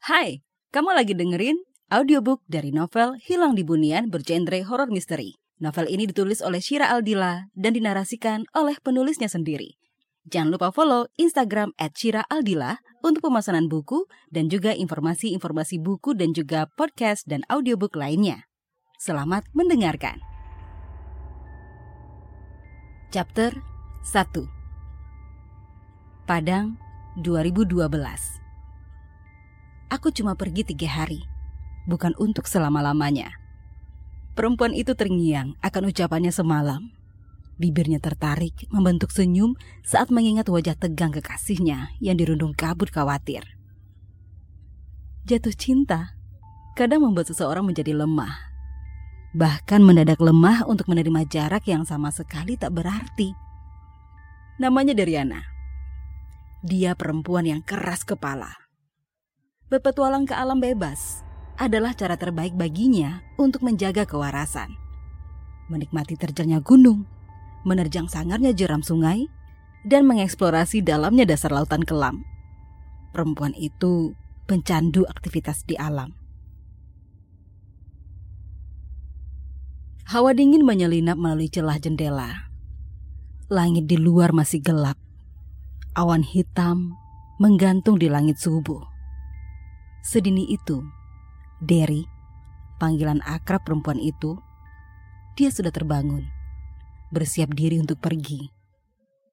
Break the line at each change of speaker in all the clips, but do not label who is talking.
Hai, kamu lagi dengerin audiobook dari novel Hilang di Bunian bergenre horror misteri. Novel ini ditulis oleh Shira Aldila dan dinarasikan oleh penulisnya sendiri. Jangan lupa follow Instagram at Shira Aldila untuk pemesanan buku dan juga informasi-informasi buku dan juga podcast dan audiobook lainnya. Selamat mendengarkan. Chapter 1 Padang 2012 Aku cuma pergi tiga hari, bukan untuk selama-lamanya. Perempuan itu terngiang akan ucapannya semalam. Bibirnya tertarik, membentuk senyum saat mengingat wajah tegang kekasihnya yang dirundung kabut khawatir. Jatuh cinta kadang membuat seseorang menjadi lemah. Bahkan mendadak lemah untuk menerima jarak yang sama sekali tak berarti. Namanya Dariana. Dia perempuan yang keras kepala. Berpetualang ke alam bebas adalah cara terbaik baginya untuk menjaga kewarasan. Menikmati terjalnya gunung, menerjang sangarnya jeram sungai, dan mengeksplorasi dalamnya dasar lautan kelam. Perempuan itu pencandu aktivitas di alam. Hawa dingin menyelinap melalui celah jendela. Langit di luar masih gelap. Awan hitam menggantung di langit subuh. Sedini itu, Derry, panggilan akrab perempuan itu, dia sudah terbangun, bersiap diri untuk pergi.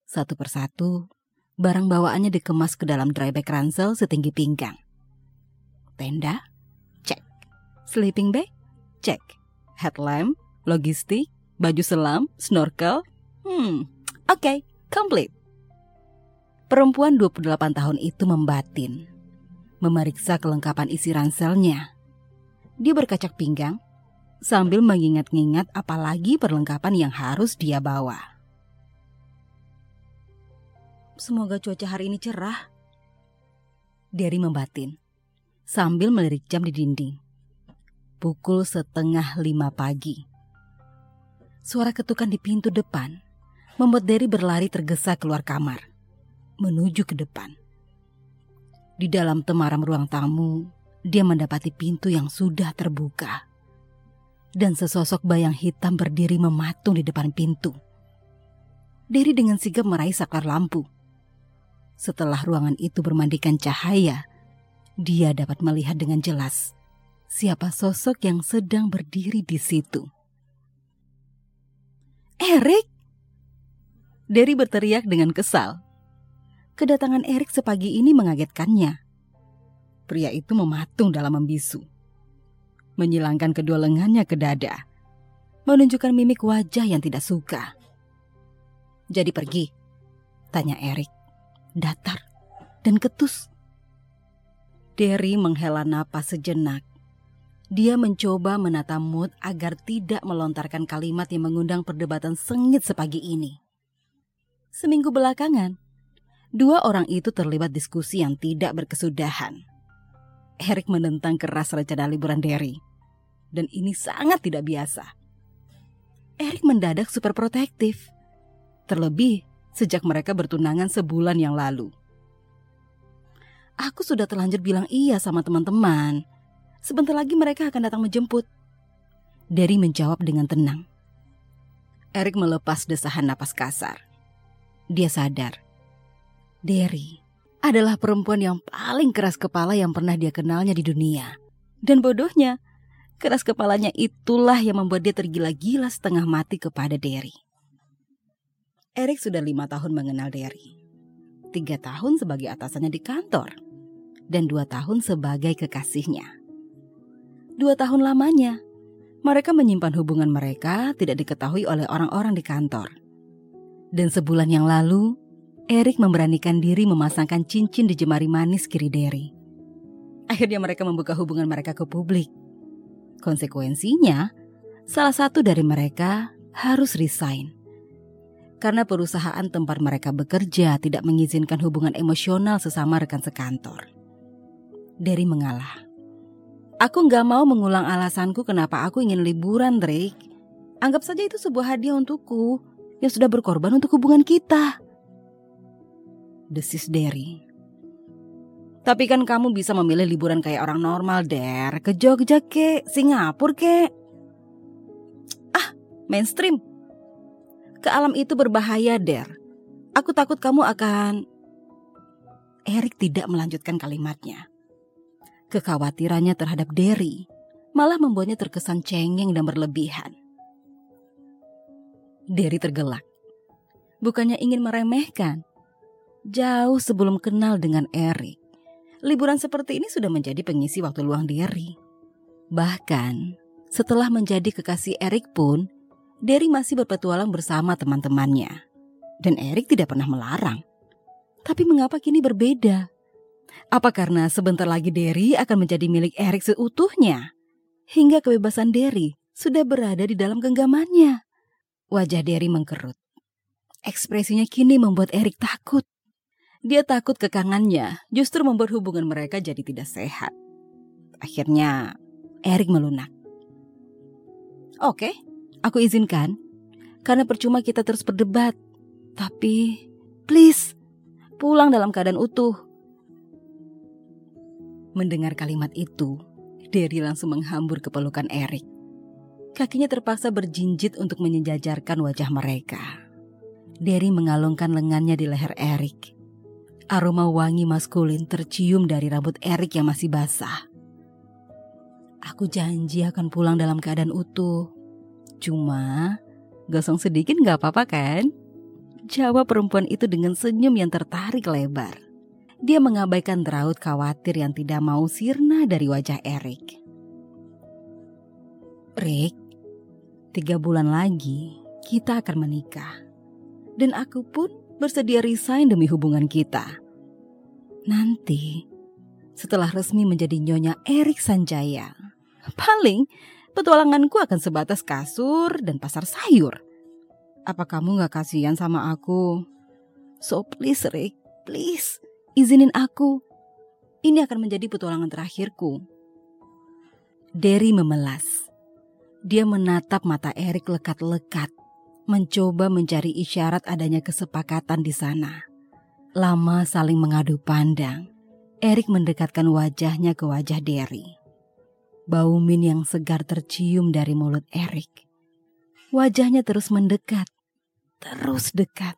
Satu persatu, barang bawaannya dikemas ke dalam drybag ransel setinggi pinggang. Tenda? Cek. Sleeping bag? Cek. Headlamp? Logistik? Baju selam? Snorkel? Hmm, oke, okay, complete. Perempuan 28 tahun itu membatin, memeriksa kelengkapan isi ranselnya. Dia berkacak pinggang sambil mengingat-ingat apalagi perlengkapan yang harus dia bawa. Semoga cuaca hari ini cerah. Derry membatin sambil melirik jam di dinding. Pukul setengah lima pagi. Suara ketukan di pintu depan membuat Derry berlari tergesa keluar kamar menuju ke depan. Di dalam temaram ruang tamu, dia mendapati pintu yang sudah terbuka. Dan sesosok bayang hitam berdiri mematung di depan pintu. Diri dengan sigap meraih saklar lampu. Setelah ruangan itu bermandikan cahaya, dia dapat melihat dengan jelas siapa sosok yang sedang berdiri di situ. Erik! Derry berteriak dengan kesal kedatangan Erik sepagi ini mengagetkannya. Pria itu mematung dalam membisu. Menyilangkan kedua lengannya ke dada. Menunjukkan mimik wajah yang tidak suka. Jadi pergi? Tanya Erik. Datar dan ketus. Derry menghela napas sejenak. Dia mencoba menata mood agar tidak melontarkan kalimat yang mengundang perdebatan sengit sepagi ini. Seminggu belakangan, dua orang itu terlibat diskusi yang tidak berkesudahan. Eric menentang keras rencana liburan Derry. Dan ini sangat tidak biasa. Eric mendadak super protektif. Terlebih sejak mereka bertunangan sebulan yang lalu. Aku sudah terlanjur bilang iya sama teman-teman. Sebentar lagi mereka akan datang menjemput. Derry menjawab dengan tenang. Eric melepas desahan napas kasar. Dia sadar Derry adalah perempuan yang paling keras kepala yang pernah dia kenalnya di dunia. Dan bodohnya, keras kepalanya itulah yang membuat dia tergila-gila setengah mati kepada Derry. Eric sudah lima tahun mengenal Derry. Tiga tahun sebagai atasannya di kantor. Dan dua tahun sebagai kekasihnya. Dua tahun lamanya, mereka menyimpan hubungan mereka tidak diketahui oleh orang-orang di kantor. Dan sebulan yang lalu, Erik memberanikan diri memasangkan cincin di jemari manis kiri Derry. Akhirnya mereka membuka hubungan mereka ke publik. Konsekuensinya, salah satu dari mereka harus resign. Karena perusahaan tempat mereka bekerja tidak mengizinkan hubungan emosional sesama rekan sekantor. Derry mengalah. Aku nggak mau mengulang alasanku kenapa aku ingin liburan, Drake. Anggap saja itu sebuah hadiah untukku yang sudah berkorban untuk hubungan kita desis Derry. Tapi kan kamu bisa memilih liburan kayak orang normal, Der. Ke Jogja ke, Singapura ke. Ah, mainstream. Ke alam itu berbahaya, Der. Aku takut kamu akan... Erik tidak melanjutkan kalimatnya. Kekhawatirannya terhadap Derry malah membuatnya terkesan cengeng dan berlebihan. Derry tergelak. Bukannya ingin meremehkan. Jauh sebelum kenal dengan Erik, liburan seperti ini sudah menjadi pengisi waktu luang Derry. Bahkan, setelah menjadi kekasih Erik pun, Derry masih berpetualang bersama teman-temannya. Dan Erik tidak pernah melarang. Tapi mengapa kini berbeda? Apa karena sebentar lagi Derry akan menjadi milik Erik seutuhnya? Hingga kebebasan Derry sudah berada di dalam genggamannya. Wajah Derry mengkerut. Ekspresinya kini membuat Erik takut. Dia takut kekangannya justru membuat hubungan mereka jadi tidak sehat. Akhirnya, Erik melunak. Oke, aku izinkan. Karena percuma kita terus berdebat. Tapi, please, pulang dalam keadaan utuh. Mendengar kalimat itu, Derry langsung menghambur ke pelukan Erik. Kakinya terpaksa berjinjit untuk menyejajarkan wajah mereka. Derry mengalungkan lengannya di leher Erik Aroma wangi maskulin tercium dari rambut Erik yang masih basah. Aku janji akan pulang dalam keadaan utuh. Cuma, gosong sedikit gak apa-apa kan? Jawab perempuan itu dengan senyum yang tertarik lebar. Dia mengabaikan raut khawatir yang tidak mau sirna dari wajah Erik. Rick, tiga bulan lagi kita akan menikah. Dan aku pun bersedia resign demi hubungan kita. Nanti, setelah resmi menjadi nyonya Erik Sanjaya, paling petualanganku akan sebatas kasur dan pasar sayur. Apa kamu gak kasihan sama aku? So please Rick, please, izinin aku. Ini akan menjadi petualangan terakhirku. Derry memelas. Dia menatap mata Erik lekat-lekat mencoba mencari isyarat adanya kesepakatan di sana. Lama saling mengadu pandang, Erik mendekatkan wajahnya ke wajah Derry. Bau min yang segar tercium dari mulut Erik. Wajahnya terus mendekat, terus dekat,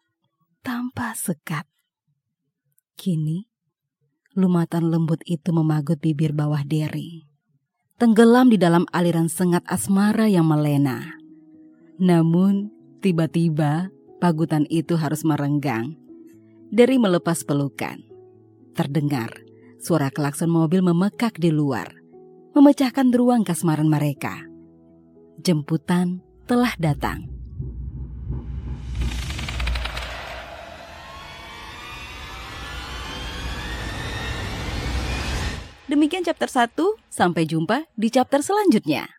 tanpa sekat. Kini, lumatan lembut itu memagut bibir bawah Derry. Tenggelam di dalam aliran sengat asmara yang melena. Namun, Tiba-tiba, pagutan itu harus merenggang. Dari melepas pelukan, terdengar suara klakson mobil memekak di luar, memecahkan ruang kasmaran mereka. Jemputan telah datang. Demikian chapter 1, sampai jumpa di chapter selanjutnya.